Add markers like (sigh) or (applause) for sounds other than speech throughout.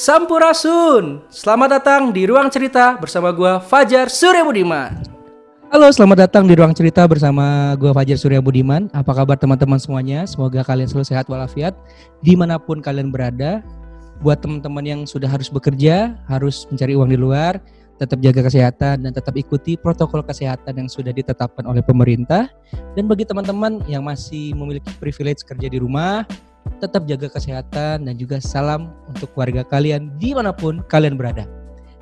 Sampurasun. Selamat datang di Ruang Cerita bersama gua Fajar Surya Budiman. Halo, selamat datang di Ruang Cerita bersama gua Fajar Surya Budiman. Apa kabar teman-teman semuanya? Semoga kalian selalu sehat walafiat di mana pun kalian berada. Buat teman-teman yang sudah harus bekerja, harus mencari uang di luar, tetap jaga kesehatan dan tetap ikuti protokol kesehatan yang sudah ditetapkan oleh pemerintah. Dan bagi teman-teman yang masih memiliki privilege kerja di rumah, tetap jaga kesehatan dan juga salam untuk keluarga kalian di mana pun kalian berada.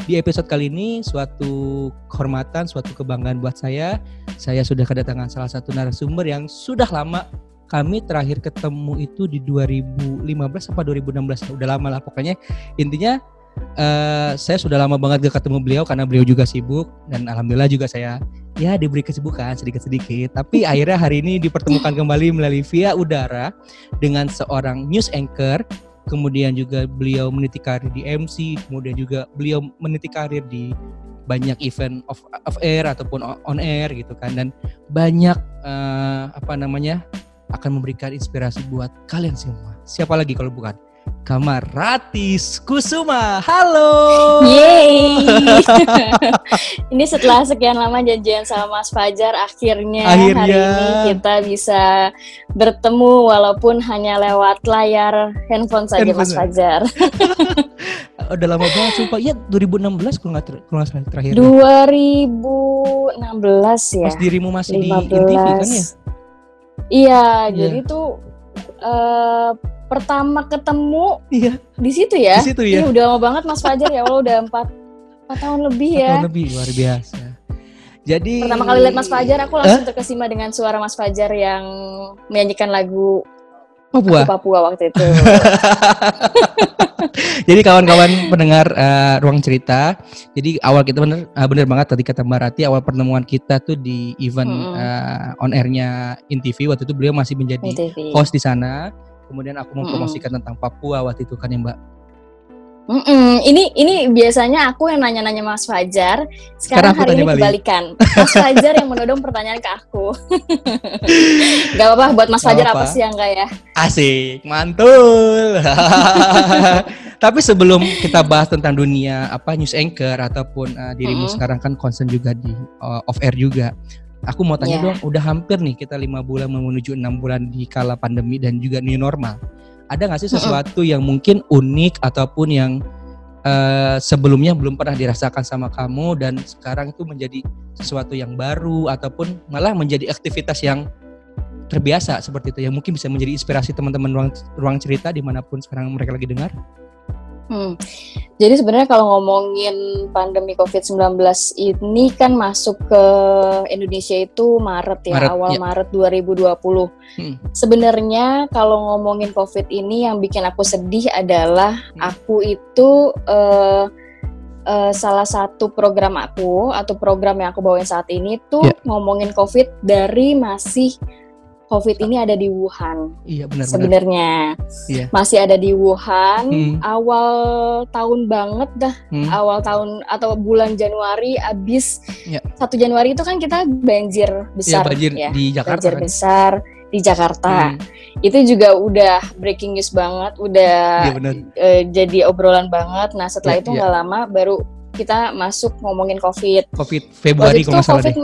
Di episode kali ini suatu kehormatan, suatu kebanggaan buat saya. Saya sudah kedatangan salah satu narasumber yang sudah lama kami terakhir ketemu itu di 2015 apa 2016 udah lama lah pokoknya intinya uh, saya sudah lama banget gak ketemu beliau karena beliau juga sibuk dan alhamdulillah juga saya ya diberi kesibukan sedikit-sedikit. Tapi (laughs) akhirnya hari ini dipertemukan kembali melalui via udara dengan seorang news anchor. Kemudian juga beliau meniti karir di MC, kemudian juga beliau meniti karir di banyak event of, of air ataupun on air gitu kan dan banyak uh, apa namanya akan memberikan inspirasi buat kalian semua. Siapa lagi kalau bukan Kamaratis Kusuma. Halo. Yeay. (laughs) ini setelah sekian lama janjian sama Mas Fajar akhirnya, akhirnya hari ini kita bisa bertemu walaupun hanya lewat layar handphone saja handphone. Mas Fajar. (laughs) Udah lama banget sumpah. Ya 2016 kalau nggak ter terakhir. 2016 ya. Pas dirimu masih 15. di TV kan ya? Iya, yeah. jadi tuh uh, pertama ketemu iya. di situ ya. Di situ ya. Ini udah lama banget Mas Fajar ya Allah udah empat empat tahun lebih ya. Tahun lebih luar biasa. Jadi pertama kali lihat Mas Fajar aku langsung huh? terkesima dengan suara Mas Fajar yang menyanyikan lagu Papua. Papua waktu itu. (laughs) jadi kawan-kawan pendengar uh, ruang cerita, jadi awal kita bener uh, bener banget tadi kata Mbak Rati awal pertemuan kita tuh di event hmm. uh, on airnya InTV waktu itu beliau masih menjadi host di sana. Kemudian aku mempromosikan mm. tentang Papua waktu itu kan ya Mbak. Mm -mm. Ini ini biasanya aku yang nanya-nanya Mas Fajar. Sekarang, Sekarang hari ini balik. kebalikan. Mas Fajar yang menodong pertanyaan ke aku. (laughs) gak apa-apa buat Mas Fajar apa. apa sih yang enggak ya? Asik, mantul. (laughs) Tapi sebelum kita bahas tentang dunia apa news anchor ataupun uh, dirimu mm -hmm. sekarang kan concern juga di uh, off air juga. Aku mau tanya yeah. dong, udah hampir nih kita lima bulan menuju enam bulan di kala pandemi dan juga new normal. Ada nggak sih sesuatu yang mungkin unik ataupun yang uh, sebelumnya belum pernah dirasakan sama kamu dan sekarang itu menjadi sesuatu yang baru ataupun malah menjadi aktivitas yang terbiasa seperti itu yang mungkin bisa menjadi inspirasi teman-teman ruang, ruang cerita di mana pun sekarang mereka lagi dengar? Hmm. Jadi sebenarnya kalau ngomongin pandemi COVID-19 ini kan masuk ke Indonesia itu Maret ya, Maret, awal ya. Maret 2020. Hmm. Sebenarnya kalau ngomongin COVID ini yang bikin aku sedih adalah hmm. aku itu uh, uh, salah satu program aku atau program yang aku bawain saat ini tuh yeah. ngomongin COVID dari masih COVID ini ada di Wuhan. Iya benar. Sebenarnya iya. masih ada di Wuhan. Hmm. Awal tahun banget dah. Hmm. Awal tahun atau bulan Januari abis iya. satu ya. Januari itu kan kita banjir besar ya. Banjir ya. di Jakarta. Banjir kan? besar di Jakarta. Hmm. Itu juga udah breaking news banget. Udah ya, uh, jadi obrolan banget. Nah setelah ya, itu iya. nggak ya. lama baru kita masuk ngomongin COVID. COVID Februari kalau salah deh.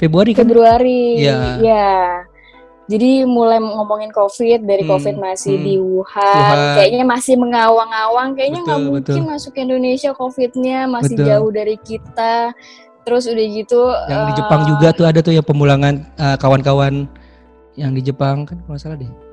Februari kan? Februari. Ya. ya jadi mulai ngomongin COVID dari hmm, COVID masih hmm. di Wuhan, Wuhan, kayaknya masih mengawang-awang, kayaknya nggak mungkin betul. masuk ke Indonesia COVID-nya masih betul. jauh dari kita. Terus udah gitu. Yang uh, di Jepang juga tuh ada tuh yang pemulangan kawan eh, kawan-kawan yang di Jepang kan kalau salah deh.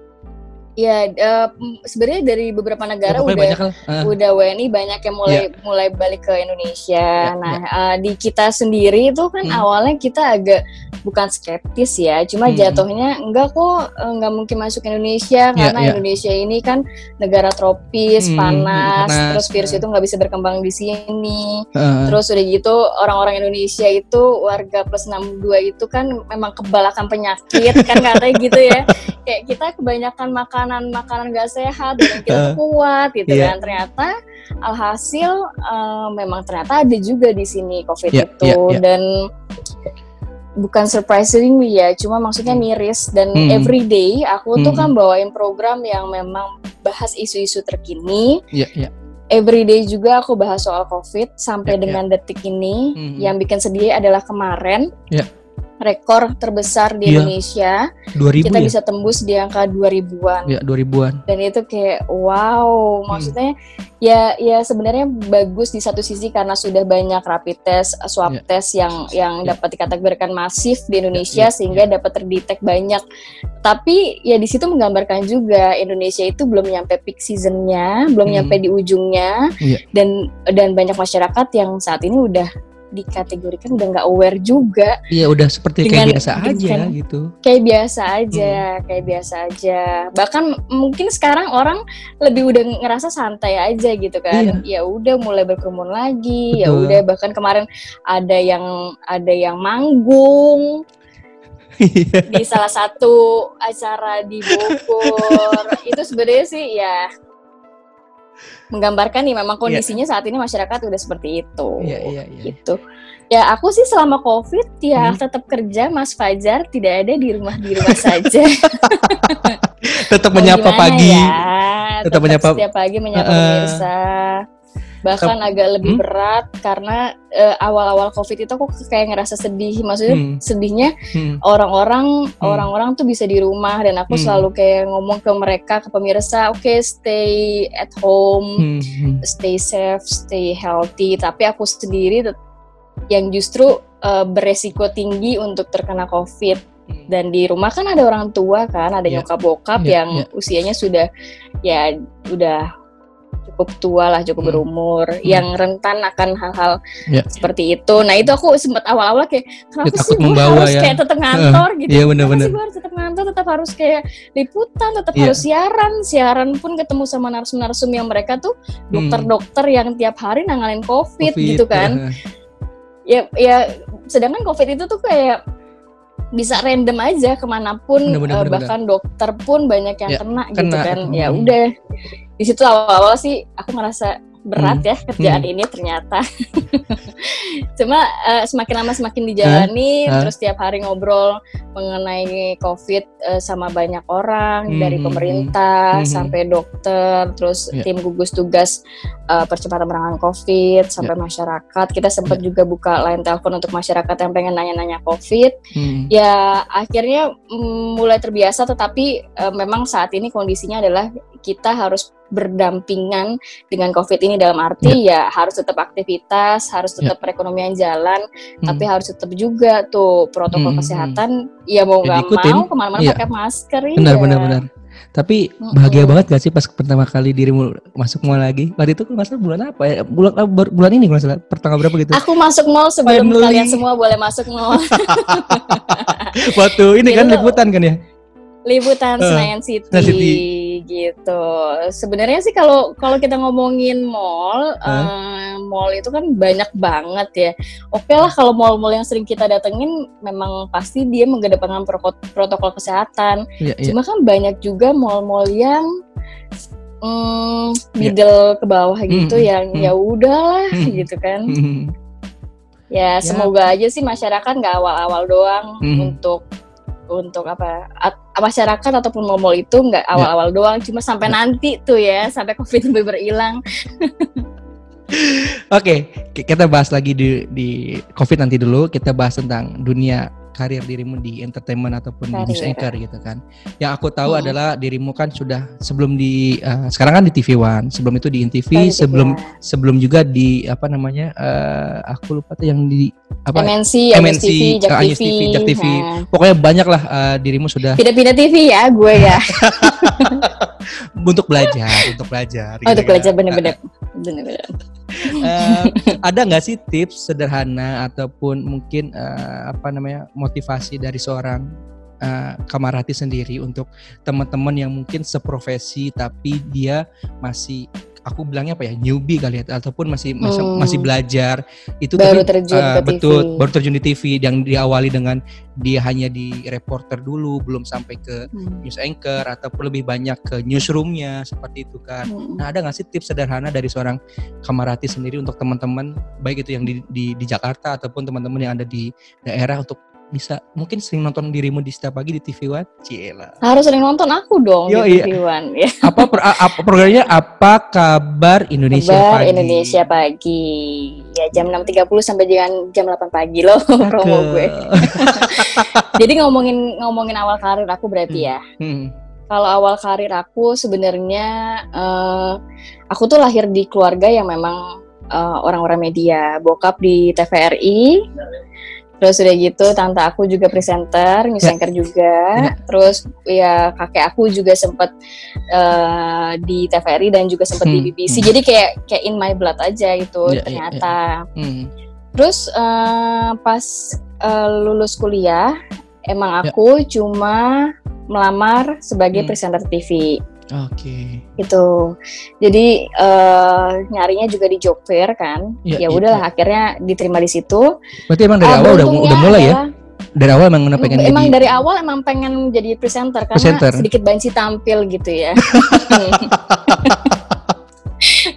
Ya, uh, sebenarnya dari beberapa negara udah banyak uh. udah WNI banyak yang mulai yeah. mulai balik ke Indonesia. Yeah, nah, yeah. Uh, di kita sendiri itu kan hmm. awalnya kita agak bukan skeptis ya, cuma hmm. jatuhnya enggak kok enggak mungkin masuk Indonesia yeah, karena yeah. Indonesia ini kan negara tropis, hmm, panas, panas, terus virus uh. itu nggak bisa berkembang di sini. Uh. Terus udah gitu orang-orang Indonesia itu warga plus 62 itu kan memang kebalakan penyakit kan katanya gitu ya. (laughs) Kayak kita kebanyakan makan makanan-makanan gak sehat (laughs) dan kita kuat gitu yeah. kan ternyata alhasil uh, memang ternyata ada juga di sini covid yeah, itu yeah, yeah. dan bukan surprising ya cuma maksudnya hmm. miris dan hmm. everyday aku hmm. tuh kan bawain program yang memang bahas isu-isu terkini yeah, yeah. everyday juga aku bahas soal COVID sampai yeah, dengan yeah. detik ini. Mm -hmm. Yang bikin sedih adalah kemarin. Yeah rekor terbesar di iya. Indonesia. 2000 kita ya? bisa tembus di angka 2000-an. Ya, 2000-an. Dan itu kayak wow, hmm. maksudnya ya ya sebenarnya bagus di satu sisi karena sudah banyak rapid test, swab yeah. test yang yang yeah. dapat dikategorikan masif di Indonesia yeah. sehingga yeah. dapat terdetek banyak. Tapi ya di situ menggambarkan juga Indonesia itu belum nyampe peak seasonnya, belum hmm. nyampe di ujungnya yeah. dan dan banyak masyarakat yang saat ini udah dikategorikan udah nggak aware juga. Iya udah seperti dengan, kayak biasa aja gitu. Kayak biasa aja, hmm. kayak biasa aja. Bahkan mungkin sekarang orang lebih udah ngerasa santai aja gitu kan. Iya. Ya udah mulai berkerumun lagi. Ya udah bahkan kemarin ada yang ada yang manggung iya. di salah satu acara di Bogor. itu sebenarnya sih ya menggambarkan nih memang iya. kondisinya yeah. saat ini masyarakat udah seperti itu yeah, yeah, yeah. gitu ya aku sih selama covid ya hmm. tetap kerja Mas Fajar tidak ada di rumah di rumah saja (laughs) tetap menyapa pagi ya? tetap, tetap menyapa setiap pagi menyapa uh, pemirsa bahkan Tep, agak lebih hmm? berat karena uh, awal-awal covid itu aku kayak ngerasa sedih maksudnya hmm. sedihnya hmm. orang-orang hmm. orang-orang tuh bisa di rumah dan aku hmm. selalu kayak ngomong ke mereka ke pemirsa oke okay, stay at home hmm. hmm. stay safe stay healthy tapi aku sendiri yang justru uh, beresiko tinggi untuk terkena covid hmm. dan di rumah kan ada orang tua kan ada yeah. nyokap bokap yeah, yang yeah. usianya sudah ya udah cukup tua lah, cukup hmm. berumur, hmm. yang rentan akan hal-hal yeah. seperti itu. Nah itu aku sempat awal-awal kayak kenapa ya, sih gue harus ya. kayak tetap ngantor gitu? Iya benar-benar. gue harus tetap ngantor, tetap harus kayak liputan, tetap yeah. harus siaran, siaran pun ketemu sama narsum-narsum yang mereka tuh hmm. dokter-dokter yang tiap hari nanganin COVID, COVID gitu kan. ya ya sedangkan COVID itu tuh kayak bisa random aja ke mana pun bener, bener, uh, bahkan bener. dokter pun banyak yang ya, kena, kena gitu kan ya hmm. udah di situ awal-awal sih aku ngerasa berat hmm. ya kerjaan hmm. ini ternyata. (laughs) Cuma uh, semakin lama semakin dijalani, huh? terus tiap hari ngobrol mengenai COVID uh, sama banyak orang hmm. dari pemerintah hmm. sampai dokter, terus yeah. tim gugus tugas uh, percepatan penanganan COVID sampai yeah. masyarakat. Kita sempat yeah. juga buka line telepon untuk masyarakat yang pengen nanya-nanya COVID. Hmm. Ya akhirnya mm, mulai terbiasa, tetapi uh, memang saat ini kondisinya adalah kita harus berdampingan dengan COVID ini dalam arti yeah. ya harus tetap aktivitas, harus ya. tetap yeah. perekonomian jalan, hmm. tapi harus tetap juga tuh protokol hmm. kesehatan. Ya mau nggak mau ke mana-mana yeah. pakai masker benar, ya. Benar benar Tapi bahagia hmm. banget gak sih pas pertama kali dirimu masuk mall lagi? Waktu itu masalah bulan apa ya? Bulan ah, bulan ini kalau salah pertanggal berapa gitu? Aku masuk mall sebelum Family. kalian semua boleh masuk mall. (laughs) Waktu ini kan liputan kan ya? Liputan uh, Senayan City. Senayan City gitu. Sebenarnya sih kalau kalau kita ngomongin mall, huh? uh, mall itu kan banyak banget ya. Oke lah kalau mall-mall yang sering kita datengin memang pasti dia mengedepankan protokol kesehatan. Yeah, yeah. Cuma kan banyak juga mall-mall yang mm, middle yeah. ke bawah gitu mm, yang mm, ya udahlah mm, gitu kan. Mm, ya, ya semoga aja sih masyarakat nggak awal-awal doang mm. untuk untuk apa masyarakat ataupun mall itu nggak ya. awal-awal doang cuma sampai nanti tuh ya sampai covid (laughs) benar hilang Oke, okay, kita bahas lagi di, di COVID nanti dulu. Kita bahas tentang dunia karir dirimu di entertainment ataupun karir. di news anchor gitu kan. Yang aku tahu hmm. adalah dirimu kan sudah sebelum di uh, sekarang kan di TV One, sebelum itu di INTV, sebelum ya. sebelum juga di apa namanya uh, aku lupa tuh yang di apa MNC, MNC, TV, Jak TV, TV, Jak TV. Nah. Pokoknya banyak lah uh, dirimu sudah pindah-pindah TV ya gue ya. (laughs) untuk belajar, untuk belajar. Oh, untuk gitu belajar bener-bener. bener-bener. Uh, ada nggak sih tips sederhana ataupun mungkin uh, apa namanya motivasi dari seorang uh, kamarati sendiri untuk teman-teman yang mungkin seprofesi tapi dia masih aku bilangnya apa ya newbie kali ya ataupun masih masih, hmm. masih belajar itu baru tapi, terjun uh, betul TV. baru terjun di TV yang diawali dengan dia hanya di reporter dulu belum sampai ke hmm. news anchor ataupun lebih banyak ke newsroomnya seperti itu kan hmm. nah ada nggak sih tips sederhana dari seorang kamarati sendiri untuk teman-teman baik itu yang di, di di Jakarta ataupun teman-teman yang ada di daerah untuk bisa mungkin sering nonton dirimu di setiap pagi di TV One? Cila. Harus sering nonton aku dong Yo, di iya. TV One. Ya. (laughs) Apa, per, apa programnya? Apa kabar Indonesia kabar pagi? Indonesia pagi. Ya jam 6.30 sampai jam jam 8 pagi loh (laughs) promo gue. (laughs) Jadi ngomongin ngomongin awal karir aku berarti hmm. ya. Hmm. Kalau awal karir aku sebenarnya uh, aku tuh lahir di keluarga yang memang uh, orang-orang media. Bokap di TVRI, Terus udah gitu tante aku juga presenter, news ya. anchor juga. Ya. Terus ya kakek aku juga sempat uh, di TVRI dan juga sempat hmm. di BBC. Hmm. Jadi kayak kayak in my blood aja gitu ya, ya ternyata. Ya, ya. Hmm. Terus uh, pas uh, lulus kuliah emang ya. aku ya. cuma melamar sebagai hmm. presenter TV. Oke. Okay. Itu. Jadi uh, nyarinya juga di job fair kan. Ya, ya udahlah ya. akhirnya diterima di situ. Berarti emang dari uh, awal udah udah mulai ya? Dari awal emang pengen Emang jadi... dari awal emang pengen jadi presenter karena presenter. sedikit banci tampil gitu ya. (laughs)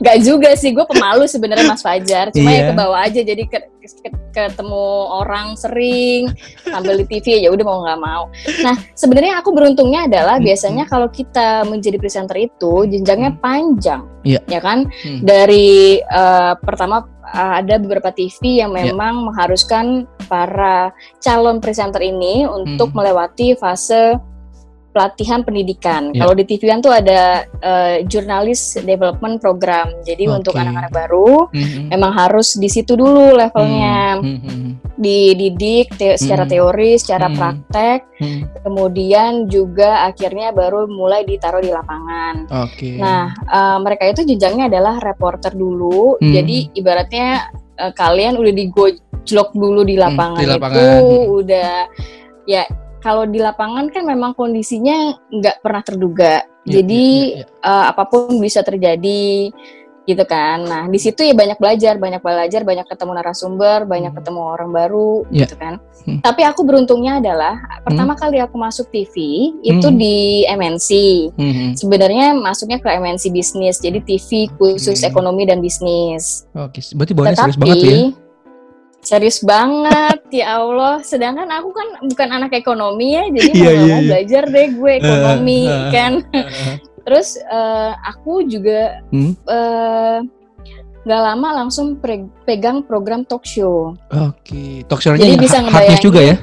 Gak juga sih, gue pemalu sebenarnya Mas Fajar. Cuma yeah. ya ke bawah aja, jadi ke, ke, ketemu orang sering sambil di TV ya udah mau nggak mau. Nah sebenarnya aku beruntungnya adalah hmm. biasanya kalau kita menjadi presenter itu jenjangnya hmm. panjang, yeah. ya kan? Hmm. Dari uh, pertama uh, ada beberapa TV yang iya. memang yeah. mengharuskan para calon presenter ini untuk hmm. melewati fase pelatihan pendidikan. Yeah. Kalau di TV One tuh ada uh, jurnalis development program. Jadi okay. untuk anak-anak baru mm-hmm. memang harus di situ dulu levelnya. Mm-hmm. Dididik te- secara mm-hmm. teori, secara mm-hmm. praktek. Mm-hmm. Kemudian juga akhirnya baru mulai ditaruh di lapangan. Okay. Nah, uh, mereka itu jenjangnya adalah reporter dulu. Mm-hmm. Jadi ibaratnya uh, kalian udah digojlok dulu di lapangan, mm, di lapangan. itu udah ya kalau di lapangan kan memang kondisinya nggak pernah terduga. Ya, Jadi ya, ya, ya. Uh, apa pun bisa terjadi gitu kan. Nah, di situ ya banyak belajar, banyak belajar, banyak ketemu narasumber, banyak hmm. ketemu orang baru ya. gitu kan. Hmm. Tapi aku beruntungnya adalah pertama hmm. kali aku masuk TV itu hmm. di MNC. Hmm. Sebenarnya masuknya ke MNC bisnis. Jadi TV khusus okay. ekonomi dan bisnis. Oke, berarti bawahnya serius banget ya serius banget ya Allah sedangkan aku kan bukan anak ekonomi ya jadi yeah, mau yeah, yeah. belajar deh gue ekonomi uh, uh, kan uh, terus uh, aku juga hmm? uh, nggak lama langsung pegang program talk show oke okay. talk show-nya jadi bisa ngebayangin juga ya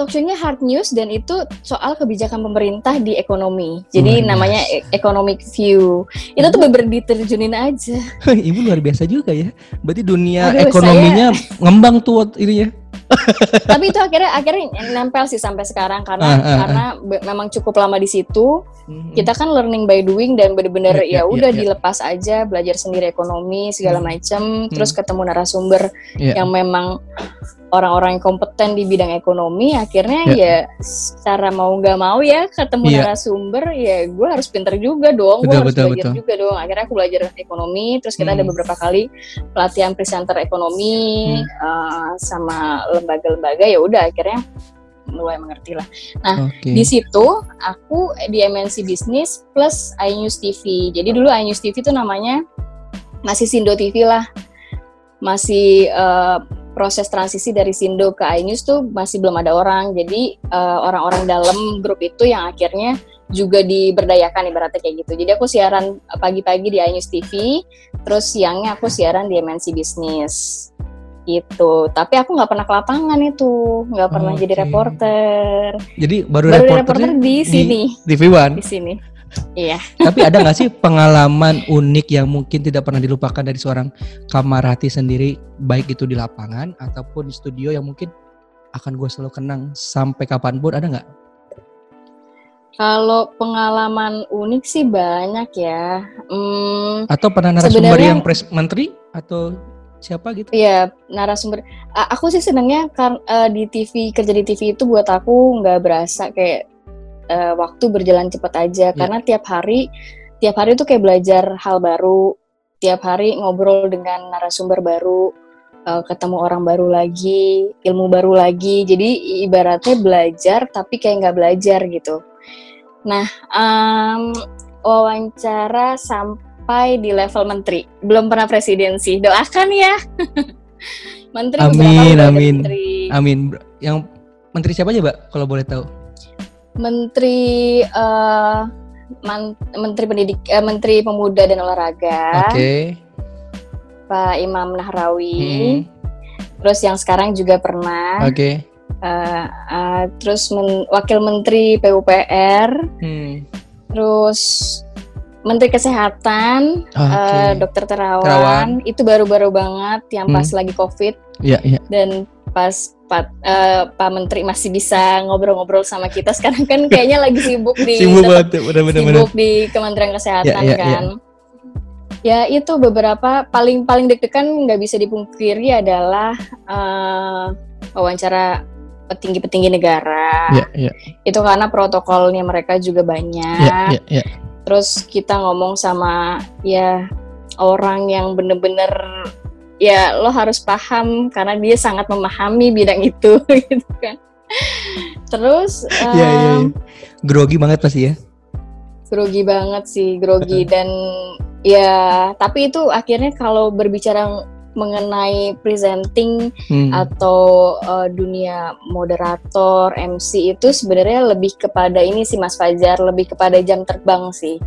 talkshow-nya hard news dan itu soal kebijakan pemerintah di ekonomi. Jadi luar namanya e economic view. Itu tuh bener diterjunin aja. (laughs) Ibu luar biasa juga ya. Berarti dunia Aduh, ekonominya saya... ngembang tuh ini ya. (laughs) Tapi itu akhirnya akhirnya nempel sih sampai sekarang karena uh, uh, uh. karena memang cukup lama di situ. Mm-hmm. Kita kan learning by doing dan bener-bener yeah, ya, ya udah yeah, yeah. dilepas aja belajar sendiri ekonomi segala mm. macam, mm. terus ketemu narasumber yeah. yang memang orang-orang yang kompeten di bidang ekonomi akhirnya yeah. ya secara mau nggak mau ya ketemu yeah. narasumber ya gue harus pinter juga dong gue harus betul, belajar betul. juga dong akhirnya aku belajar ekonomi terus kita hmm. ada beberapa kali pelatihan presenter ekonomi hmm. uh, sama lembaga-lembaga ya udah akhirnya mulai mengerti lah. Nah okay. di situ aku di MNC Business plus iNews TV. Jadi dulu iNews TV itu namanya masih Sindo TV lah, masih uh, proses transisi dari Sindo ke iNews tuh masih belum ada orang. Jadi eh, orang-orang dalam grup itu yang akhirnya juga diberdayakan ibaratnya kayak gitu. Jadi aku siaran pagi-pagi di iNews TV, terus siangnya aku siaran di MNC Business gitu. Tapi aku nggak pernah ke lapangan itu, nggak pernah okay. jadi reporter. Jadi baru, baru reporter, reporter di, di sini. Di TV One. Di sini. Iya. Tapi ada nggak sih pengalaman unik yang mungkin tidak pernah dilupakan dari seorang kamarati sendiri, baik itu di lapangan ataupun di studio yang mungkin akan gue selalu kenang sampai kapan pun ada nggak? Kalau pengalaman unik sih banyak ya. Hmm, atau pernah narasumber yang pres menteri atau siapa gitu? Iya narasumber. Aku sih senangnya kan uh, di TV kerja di TV itu buat aku nggak berasa kayak uh, waktu berjalan cepat aja. Yeah. karena tiap hari tiap hari tuh kayak belajar hal baru. Tiap hari ngobrol dengan narasumber baru uh, ketemu orang baru lagi ilmu baru lagi. Jadi ibaratnya belajar tapi kayak nggak belajar gitu. Nah um, wawancara sampai di level menteri. Belum pernah presidensi doakan ya. (laughs) Menteri amin amin. menteri. Amin. Yang menteri siapa aja, Mbak? Kalau boleh tahu. Menteri uh, Man, Menteri Pendidik uh, Menteri Pemuda dan Olahraga. Oke. Okay. Pak Imam Nahrawi. Hmm. Terus yang sekarang juga pernah. Oke. Okay. Uh, uh, terus men, Wakil Menteri PUPR. Hmm. Terus Menteri Kesehatan, okay. uh, Dokter Terawan, Terawan, itu baru-baru banget yang pas hmm. lagi COVID. Iya, yeah, iya. Yeah. Dan pas Pak, uh, Pak Menteri masih bisa ngobrol-ngobrol sama kita. Sekarang kan kayaknya lagi sibuk di sibuk, banget, bener, bener, sibuk di Kementerian Kesehatan yeah, yeah, kan. Yeah. Ya itu beberapa paling paling deg-degan nggak bisa dipungkiri adalah uh, wawancara petinggi-petinggi negara. Yeah, yeah. Itu karena protokolnya mereka juga banyak. Yeah, yeah, yeah terus kita ngomong sama ya orang yang bener-bener ya lo harus paham karena dia sangat memahami bidang itu (laughs) gitu kan. Terus um, (laughs) ya, ya, ya. grogi banget pasti ya. Grogi banget sih grogi. Dan ya tapi itu akhirnya kalau berbicara mengenai presenting hmm. atau uh, dunia moderator MC itu sebenarnya lebih kepada ini sih Mas Fajar lebih kepada jam terbang sih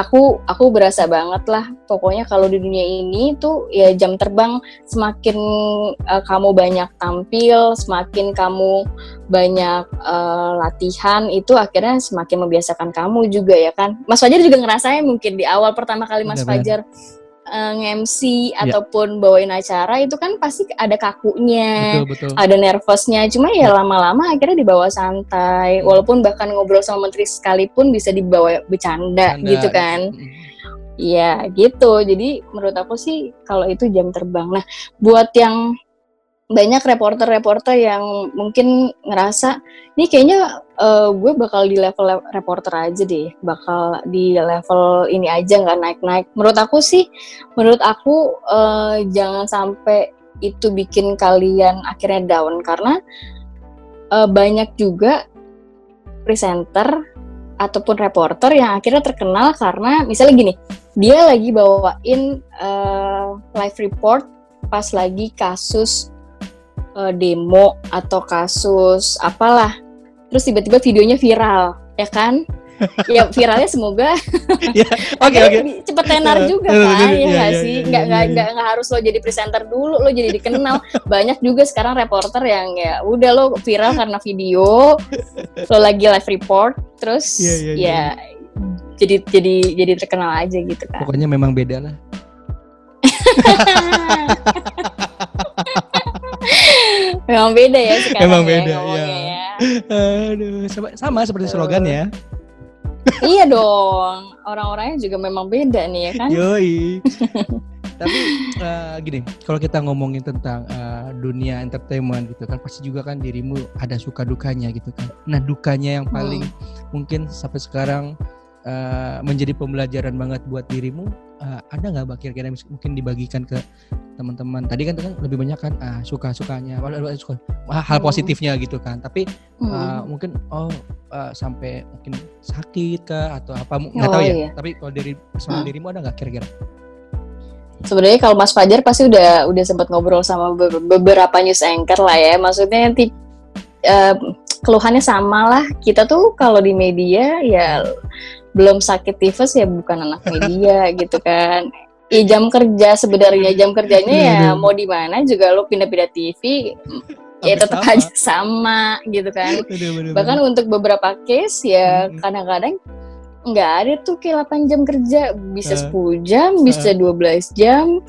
aku aku berasa banget lah. Pokoknya kalau di dunia ini tuh ya jam terbang semakin uh, kamu banyak tampil semakin kamu banyak uh, latihan itu akhirnya semakin membiasakan kamu juga ya kan? Mas Fajar juga ngerasain mungkin di awal pertama kali Mas Fajar uh, nge-MC yeah. ataupun bawain acara itu kan pasti ada kakunya, betul, betul. ada nervousnya. Cuma ya lama-lama akhirnya dibawa santai. Hmm. Walaupun bahkan ngobrol sama menteri sekalipun bisa dibawa bercanda Anda. gitu kan. Iya hmm. gitu. Jadi menurut aku sih kalau itu jam terbang. Nah buat yang banyak reporter-reporter yang mungkin ngerasa ini kayaknya uh, gue bakal di level reporter aja deh, bakal di level ini aja nggak naik-naik. Menurut aku sih, menurut aku uh, jangan sampai itu bikin kalian akhirnya down karena uh, banyak juga presenter ataupun reporter yang akhirnya terkenal karena misalnya gini, dia lagi bawain uh, live report pas lagi kasus uh, demo atau kasus apalah. Terus tiba-tiba videonya viral ya kan? (laughs) Ya viralnya semoga (laughs) ya, (laughs) oke cepet tenar juga kan ya nggak sih? nggak nggak nggak nggak harus lo jadi presenter dulu lo jadi dikenal. Banyak juga sekarang reporter yang ya udah lo viral karena video lo lagi live report terus ya, ya, ya, ya jadi jadi jadi terkenal aja gitu kan. Pokoknya memang beda lah Memang beda ya (laughs) sekarang. Memang ya beda ya. ya. Aduh, sama, sama seperti slogan ya. iya dong, orang-orangnya juga memang beda nih ya kan. Yoi. (laughs) Tapi uh, gini, kalau kita ngomongin tentang uh, dunia entertainment gitu kan, pasti juga kan dirimu ada suka dukanya gitu kan. Nah dukanya yang paling hmm. mungkin sampai sekarang uh, menjadi pembelajaran banget buat dirimu, uh, ada nggak bakir kira mungkin dibagikan ke teman-teman tadi kan kan lebih banyak kan ah, suka sukanya suka hal hmm. positifnya gitu kan tapi hmm. uh, mungkin oh uh, sampai mungkin sakit kah atau apa nggak oh, tahu ya iya. tapi kalau dari personal hmm. dirimu ada nggak kira-kira sebenarnya kalau Mas Fajar pasti udah udah sempat ngobrol sama beberapa news anchor lah ya maksudnya nanti uh, keluhannya sama lah kita tuh kalau di media ya belum sakit tifus ya bukan anak media (laughs) gitu kan. Ya jam kerja sebenarnya jam kerjanya ya iya, iya. mau di mana juga lo pindah-pindah TV ya tetap sama. aja sama gitu kan. Bahkan untuk beberapa case ya kadang-kadang nggak ada tuh kayak 8 jam kerja. Bisa uh, 10 jam bisa uh, 12 jam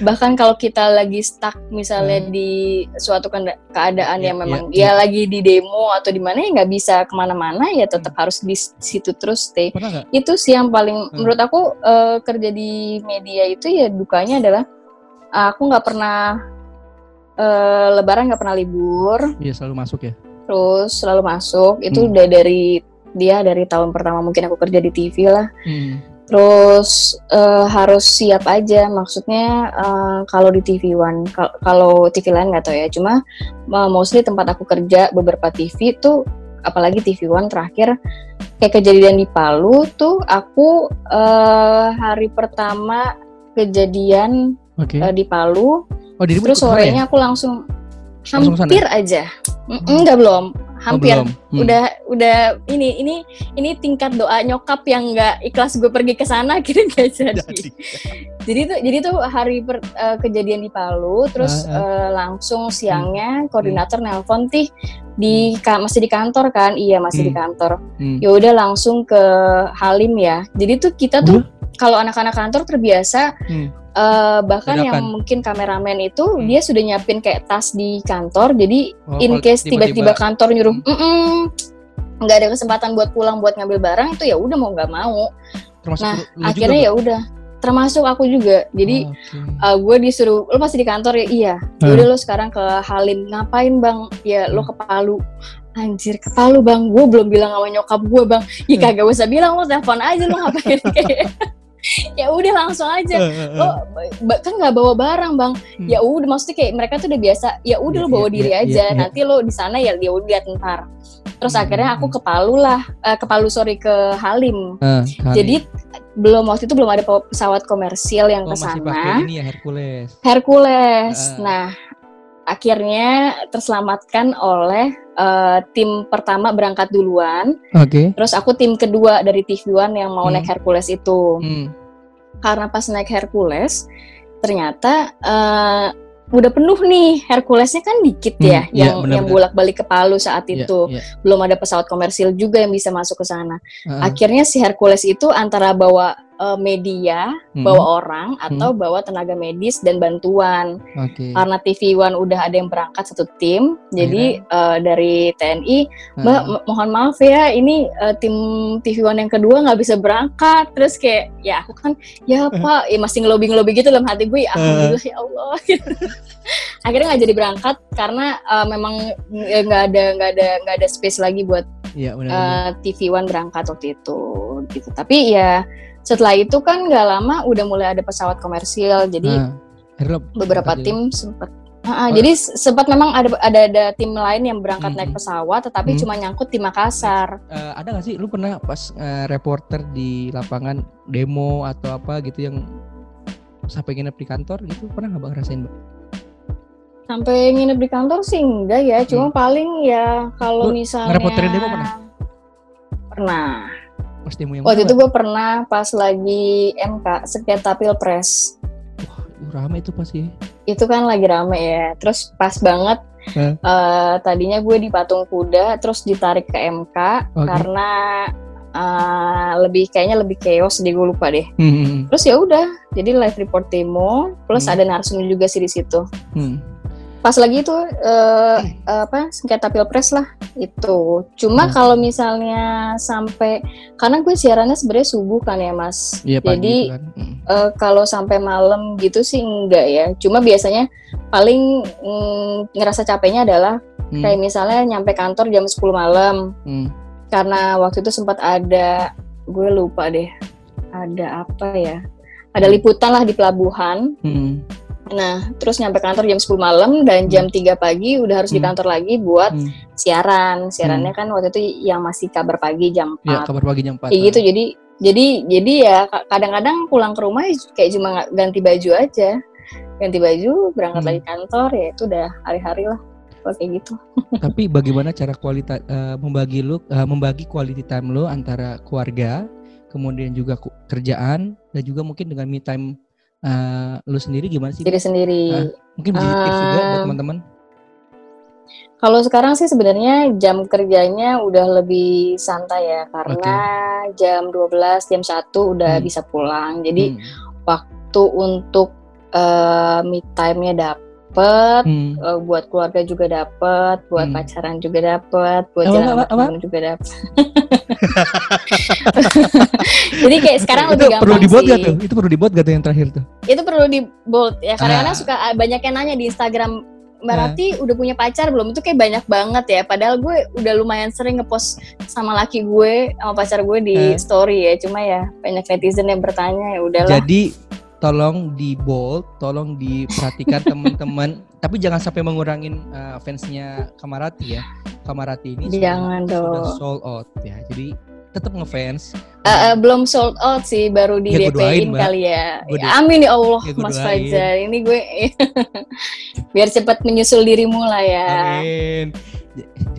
bahkan kalau kita lagi stuck misalnya hmm. di suatu keadaan ya, yang ya, memang ya, ya. lagi di demo atau di mana ya nggak bisa ke mana-mana ya tetap hmm. harus di situ terus stay itu sih yang paling hmm. menurut aku uh, kerja di media itu ya dukanya adalah aku nggak pernah uh, lebaran nggak pernah libur iya selalu masuk ya terus selalu masuk itu hmm. udah dari dia dari tahun pertama mungkin aku kerja di TV lah hmm Terus uh, harus siap aja, maksudnya uh, kalau di TV One, kalau TV lain nggak tahu ya, cuma uh, mostly tempat aku kerja beberapa TV tuh, apalagi TV One terakhir kayak kejadian di Palu tuh, aku uh, hari pertama kejadian okay. uh, di Palu, oh, terus sorenya ya? aku langsung hampir aja. Mm, enggak belum, hampir. Oh, belum. Hmm. Udah udah ini ini ini tingkat doa nyokap yang enggak ikhlas gue pergi ke sana (laughs) kira gak jadi. jadi tuh jadi tuh hari per, uh, kejadian di Palu terus uh, uh. Uh, langsung siangnya hmm. koordinator hmm. nelpon tih di ka, masih di kantor kan? Iya, masih hmm. di kantor. Hmm. Ya udah langsung ke Halim ya. Jadi tuh kita tuh hmm. kalau anak-anak kantor terbiasa hmm uh, bahkan yang mungkin kameramen itu hmm. dia sudah nyiapin kayak tas di kantor jadi oh, in case tiba-tiba kantor nyuruh hmm. nggak ada kesempatan buat pulang buat ngambil barang itu ya udah mau nggak mau. Termasuk nah akhirnya ya udah. Termasuk aku juga. Jadi oh, okay. uh, eh, gue disuruh lo masih di kantor ya? Iya. Hmm. udah lo sekarang ke Halim. Ngapain bang? Ya lo ke Palu. Anjir ke Palu bang. Gue belum bilang sama nyokap gue bang. Ya kagak usah bilang lo telepon aja lo ngapain? (laughs) (laughs) (laughs) Kayak (laughs) ya udah langsung aja. Lo kan nggak bawa barang bang. Hmm. ya udah maksudnya kayak mereka tuh udah biasa ya udah yeah, lo bawa yeah, diri yeah, aja. yeah, nanti lo di sana ya dia udah lihat ntar. Terus hmm. akhirnya aku ke Palu lah uh, ke Palu sorry ke Halim. Uh, jadi belum waktu itu belum ada pesawat komersial yang oh, ke sana. ini ya Hercules. Hercules. Uh. nah akhirnya terselamatkan oleh uh, tim pertama berangkat duluan. Oke. Okay. Terus aku tim kedua dari TV One yang mau hmm. naik Hercules itu. Hmm. Karena pas naik Hercules ternyata uh, udah penuh nih Herculesnya kan dikit ya hmm, yang ya, yang bolak-balik ke Palu saat iya, itu ya, ya. belum ada pesawat komersil juga yang bisa masuk ke sana uh -huh. akhirnya si Hercules itu antara bawa uh, media, hmm. bawa orang atau hmm. bawa tenaga medis dan bantuan. Okay. Karena TV One udah ada yang berangkat satu tim, jadi uh, dari TNI, Mbak hmm. mohon maaf ya, ini uh, tim TV One yang kedua nggak bisa berangkat. Terus kayak ya aku kan ya Pak, ya masih ngelobi-ngelobi gitu dalam hati gue, ya, alhamdulillah ya Allah. (laughs) Akhirnya nggak jadi berangkat karena uh, memang nggak ada nggak ada nggak ada space lagi buat ya, uh, TV One berangkat waktu itu gitu. Tapi ya setelah itu kan nggak lama udah mulai ada pesawat komersil jadi nah, beberapa tim sempat Uh, oh. Jadi sempat memang ada ada ada tim lain yang berangkat hmm. naik pesawat, tetapi hmm. cuma nyangkut di Makassar. Uh, ada nggak sih, lu pernah pas uh, reporter di lapangan demo atau apa gitu yang sampai nginep di kantor gitu, pernah nggak bang rasain bang? Sampai nginep di kantor sih enggak ya, cuma hmm. paling ya kalau misalnya. Reporterin demo pernah? Pernah Pas demo yang Waktu itu gue pernah pas lagi MK sengketa pilpres. Wah, rame itu pasti. Itu kan lagi rame ya. Terus pas banget eh? uh, tadinya gue di patung kuda, terus ditarik ke MK okay. karena uh, lebih kayaknya lebih chaos deh gue lupa deh. Hmm. hmm, hmm. Terus ya udah, jadi live report demo, plus hmm. ada narsum juga sih di situ. Hmm pas lagi itu uh, apa sengketa pilpres lah itu cuma hmm. kalau misalnya sampai karena gue siarannya sebenarnya subuh kan ya mas iya, jadi kan. hmm. uh, kalau sampai malam gitu sih enggak ya cuma biasanya paling mm, ngerasa capeknya adalah hmm. kayak misalnya nyampe kantor jam 10 malam hmm. karena waktu itu sempat ada gue lupa deh ada apa ya ada liputan lah di pelabuhan hmm Nah, terus nyampe kantor jam 10 malam dan jam hmm. 3 pagi udah harus hmm. di kantor lagi buat hmm. siaran. Siarannya hmm. kan waktu itu yang masih kabar pagi jam 4. Ya, kabar pagi jam 4. Kayak gitu. Jadi jadi jadi ya kadang-kadang pulang ke rumah kayak cuma ganti baju aja. Ganti baju, berangkat hmm. lagi kantor ya itu udah hari-hari lah kayak gitu. (laughs) Tapi bagaimana cara kualitas uh, membagi lu uh, membagi quality time lu antara keluarga, kemudian juga kerjaan dan juga mungkin dengan me time uh, lu sendiri gimana sih? Diri sendiri. Uh, mungkin bisa tips uh, juga buat teman-teman. Kalau sekarang sih sebenarnya jam kerjanya udah lebih santai ya karena okay. jam 12, jam 1 udah hmm. bisa pulang. Jadi hmm. waktu untuk uh, me time-nya dapat dapet, hmm. uh, buat keluarga juga dapet, buat hmm. pacaran juga dapet, buat apa, jalan apa, apa? juga dapet. (laughs) (laughs) Jadi kayak sekarang itu lebih gampang perlu dibuat gak tuh? Itu perlu dibuat gak tuh yang terakhir tuh? Itu perlu dibuat ya. Kadang-kadang ah. suka ah, banyak yang nanya di Instagram Mbak ah. Rati udah punya pacar belum? Itu kayak banyak banget ya. Padahal gue udah lumayan sering ngepost sama laki gue, sama pacar gue di uh. story ya. Cuma ya banyak netizen yang bertanya ya udahlah. Jadi tolong di bold, tolong diperhatikan (laughs) teman-teman. Tapi jangan sampai mengurangin uh, fansnya Kamarati ya. Kamarati ini jangan sudah, sudah sold out ya. Jadi tetap ngefans. Uh, uh, belum sold out sih, baru di ya, DP-in kali ya. ya amin ya Allah, ya, Mas Fajar. Ini gue (laughs) biar cepat menyusul dirimu lah ya. Amin.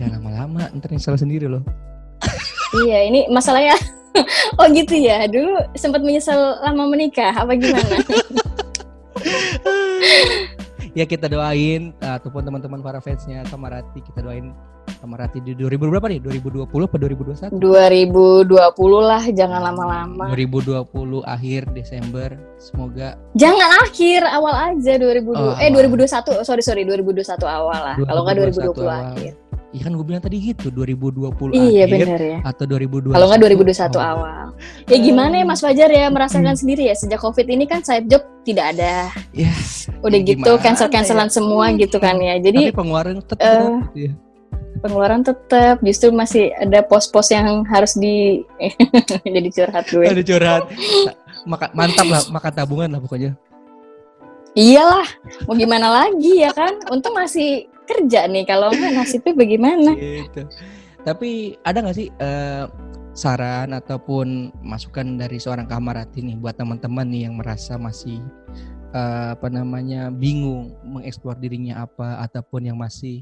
Jangan lama-lama, ntar salah sendiri loh. iya, ini masalahnya. (laughs) (laughs) oh gitu ya. Dulu sempat menyesal lama menikah, apa gimana? (laughs) ya kita doain ataupun teman-teman para fansnya Kamarati kita doain Kamarati di 2000 berapa nih 2020 apa 2021 2020 lah jangan lama-lama 2020 akhir Desember semoga jangan akhir awal aja 2020 oh, eh 2021 sorry sorry 2021 awal lah kalau nggak 2020 awal. akhir Iya kan gue bilang tadi gitu 2020 iya, akhir bener ya. atau 2021 Kalau nggak 2021 oh. awal. Ya gimana ya Mas Fajar ya merasakan hmm. sendiri ya sejak Covid ini kan side job tidak ada. Ya. Udah ya gitu cancel-cancelan ya? semua gitu kan ya. Jadi Tapi pengeluaran tetap uh, ya. Pengeluaran tetap justru masih ada pos-pos yang harus di (laughs) jadi curhat gue. Ada curhat. Maka, mantap lah makan tabungan lah pokoknya. Iyalah, mau gimana lagi ya kan? Untung masih kerja nih kalau enggak nasibnya bagaimana gitu. tapi ada nggak sih uh, saran ataupun masukan dari seorang kamarati nih buat teman-teman nih yang merasa masih uh, apa namanya bingung mengeksplor dirinya apa ataupun yang masih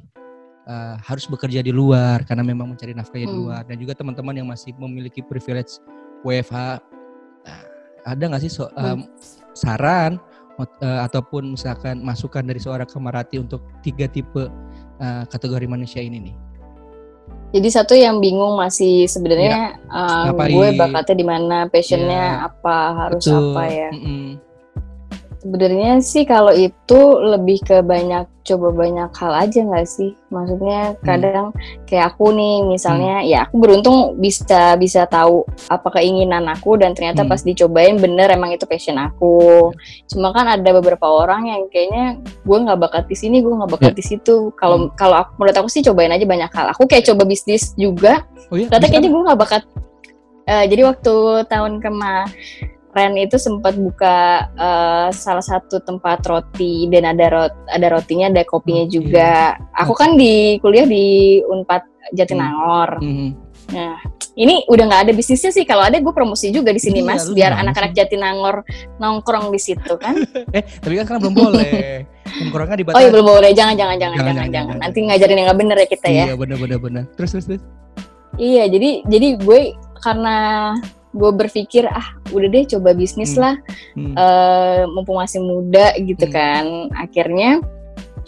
uh, harus bekerja di luar karena memang mencari nafkahnya hmm. di luar dan juga teman-teman yang masih memiliki privilege WFH uh, ada nggak sih so, um, hmm. saran uh, ataupun misalkan masukan dari seorang kemarati untuk tiga tipe uh, kategori manusia ini nih? Jadi satu yang bingung masih sebenarnya ya. um, gue bakatnya di mana, passionnya ya. apa, harus Betul. apa ya. Mm -mm. Sebenarnya sih kalau itu lebih ke banyak coba banyak hal aja nggak sih? Maksudnya hmm. kadang hmm. kayak aku nih misalnya hmm. ya aku beruntung bisa bisa tahu apa keinginan aku dan ternyata hmm. pas dicobain bener emang itu passion aku. Cuma kan ada beberapa orang yang kayaknya gue nggak bakat di sini, gue nggak bakat yeah. di situ. Kalau hmm. kalau aku menurut aku sih cobain aja banyak hal. Aku kayak coba bisnis juga. Oh, iya? Ternyata kayaknya gue nggak bakat. Uh, jadi waktu tahun kemarin Ren itu sempat buka uh, salah satu tempat roti dan ada rot ada rotinya ada kopinya okay. juga. Aku kan di kuliah di Unpad Jatinangor. Mm -hmm. Nah, ini udah nggak ada bisnisnya sih. Kalau ada gue promosi juga di sini iya, mas, biar anak-anak Jatinangor nongkrong di situ kan. (laughs) eh, tapi kan sekarang belum boleh. Nongkrongnya di Oh iya belum boleh. Jangan jangan jangan jangan jangan. jangan. Nanti ngajarin yang nggak bener ya kita ya. Iya bener bener bener. Terus terus terus. Iya jadi jadi gue karena gue berpikir ah udah deh coba bisnis hmm. lah hmm. Uh, mumpung masih muda gitu hmm. kan akhirnya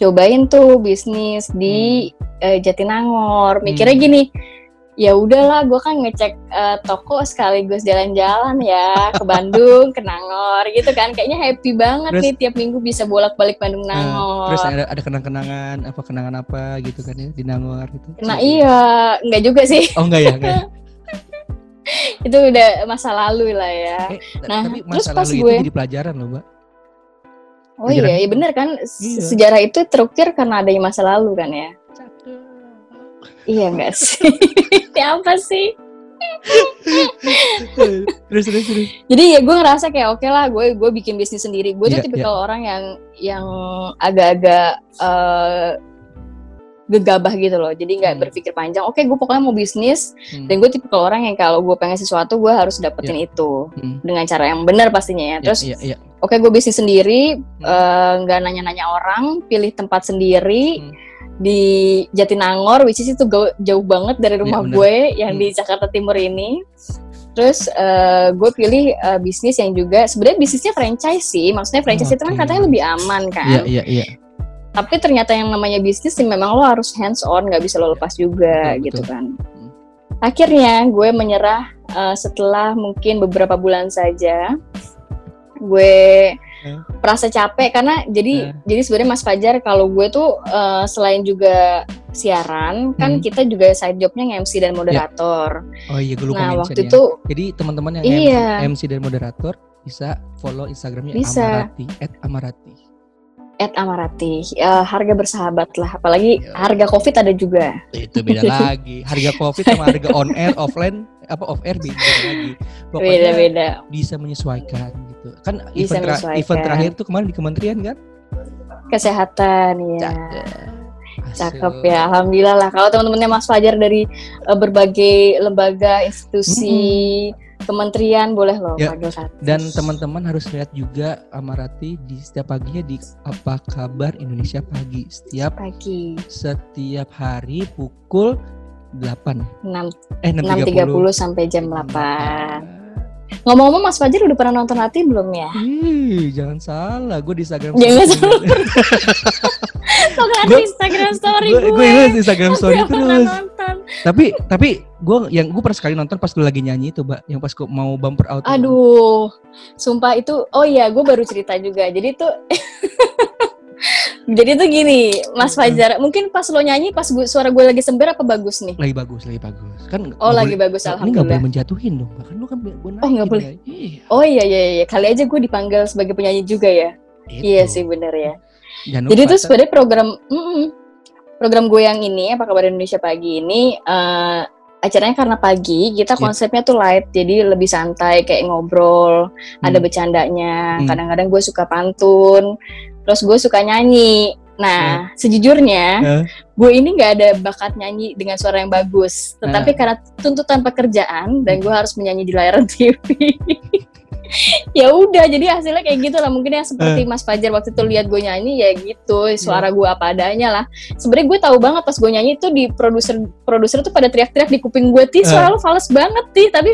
cobain tuh bisnis di hmm. uh, Jatinangor mikirnya hmm. gini ya udahlah gue kan ngecek uh, toko sekaligus jalan-jalan ya (laughs) ke Bandung ke Nangor gitu kan kayaknya happy banget terus, nih tiap minggu bisa bolak-balik Bandung Nangor uh, terus ada ada kenang-kenangan apa kenangan apa gitu kan ya di Nangor gitu nah iya enggak juga sih oh enggak ya enggak (laughs) (laughs) itu udah masa lalu lah ya. Eh, nah, tapi masa terus pas lalu gue, itu jadi pelajaran loh, Mbak. Oh iya, iya bener kan iya. sejarah itu terukir karena adanya masa lalu kan ya. Iya enggak (laughs) sih? apa sih? terus terus terus. Jadi ya gue ngerasa kayak oke okay lah, gue gue bikin bisnis sendiri. Gue yeah, tuh iya, tipikal yeah. orang yang yang agak-agak uh, gegabah gitu loh jadi nggak hmm. berpikir panjang oke gue pokoknya mau bisnis hmm. dan gue tipe orang yang kalau gue pengen sesuatu gue harus dapetin yeah. itu hmm. dengan cara yang benar pastinya ya iya, terus yeah, yeah, yeah. oke okay, gue bisnis sendiri hmm. eh, nggak hmm. uh, nanya-nanya orang pilih tempat sendiri hmm. di Jatinangor which is itu jauh banget dari rumah yeah, gue yang hmm. di Jakarta Timur ini Terus uh, gue pilih uh, bisnis yang juga sebenarnya bisnisnya franchise sih, maksudnya franchise oh, itu kan katanya lebih aman kan. Iya iya iya tapi ternyata yang namanya bisnis sih memang lo harus hands on nggak bisa lo lepas juga betul, gitu kan hmm. akhirnya gue menyerah uh, setelah mungkin beberapa bulan saja gue hmm. merasa capek karena jadi hmm. jadi sebenarnya Mas Fajar kalau gue tuh uh, selain juga siaran kan hmm. kita juga side jobnya MC dan moderator. Ya. Oh iya gue lupa Nah waktu ya. itu jadi teman-teman yang iya. MC, MC dan moderator bisa follow Instagramnya bisa. Amarati @amarati at Amarati. Uh, harga bersahabat lah, apalagi Yo. harga Covid ada juga. Itu beda (laughs) lagi. Harga Covid sama harga on air, offline, apa off air beda lagi. Pokoknya beda, beda. bisa menyesuaikan gitu. Kan bisa event, tra event terakhir tuh kemarin di kementerian kan? Kesehatan ya. Cakep ya, alhamdulillah lah. Kalau teman-temannya Mas Fajar dari uh, berbagai lembaga, institusi, hmm. Kementerian boleh loh ya. Dan teman-teman harus lihat juga Amarati di setiap paginya di apa kabar Indonesia pagi? Setiap pagi. setiap hari pukul 8 6 eh 6.30 sampai jam 8. Ngomong-ngomong Mas Fajar udah pernah nonton Hati belum ya? Ih, jangan salah, gue di Instagram. Jangan salah. (laughs) Kok di Instagram story gue? Gue ingat Instagram story itu terus. Nonton. Tapi tapi gue yang gue pernah sekali nonton pas gue lagi nyanyi itu, Mbak, yang pas gue mau bumper out. Aduh, sumpah itu, oh iya, gue baru cerita juga. Jadi tuh (laughs) Jadi tuh gini, Mas Fajar, mungkin pas lo nyanyi, pas gua, suara gue lagi sember apa bagus nih? Lagi bagus, lagi bagus. Kan Oh, lagi boleh, bagus alhamdulillah. Ini gak boleh menjatuhin dong, bahkan lo kan gue Oh, gak boleh. Ya. Iya. Oh iya, iya, iya. Kali aja gue dipanggil sebagai penyanyi juga ya. Itu. Iya sih, bener ya. Jangan Jadi tuh sebenarnya program, mm -mm, program gue yang ini, apa kabar Indonesia pagi ini, uh, acaranya karena pagi kita iya. konsepnya yeah. tuh light jadi lebih santai kayak ngobrol hmm. ada bercandanya hmm. kadang-kadang gue suka pantun terus gue suka nyanyi. Nah uh. sejujurnya uh. gue ini nggak ada bakat nyanyi dengan suara yang bagus. Tetapi uh. karena tuntutan pekerjaan dan gue harus menyanyi di layar (laughs) TV ya udah jadi hasilnya kayak gitu lah. Mungkin yang seperti uh. Mas Fajar waktu itu lihat gue nyanyi ya gitu. Suara gue apa adanya lah. Sebenarnya gue tahu banget pas gue nyanyi itu di produser produser tuh pada teriak-teriak di kuping gue ti suara lu fals banget ti. Tapi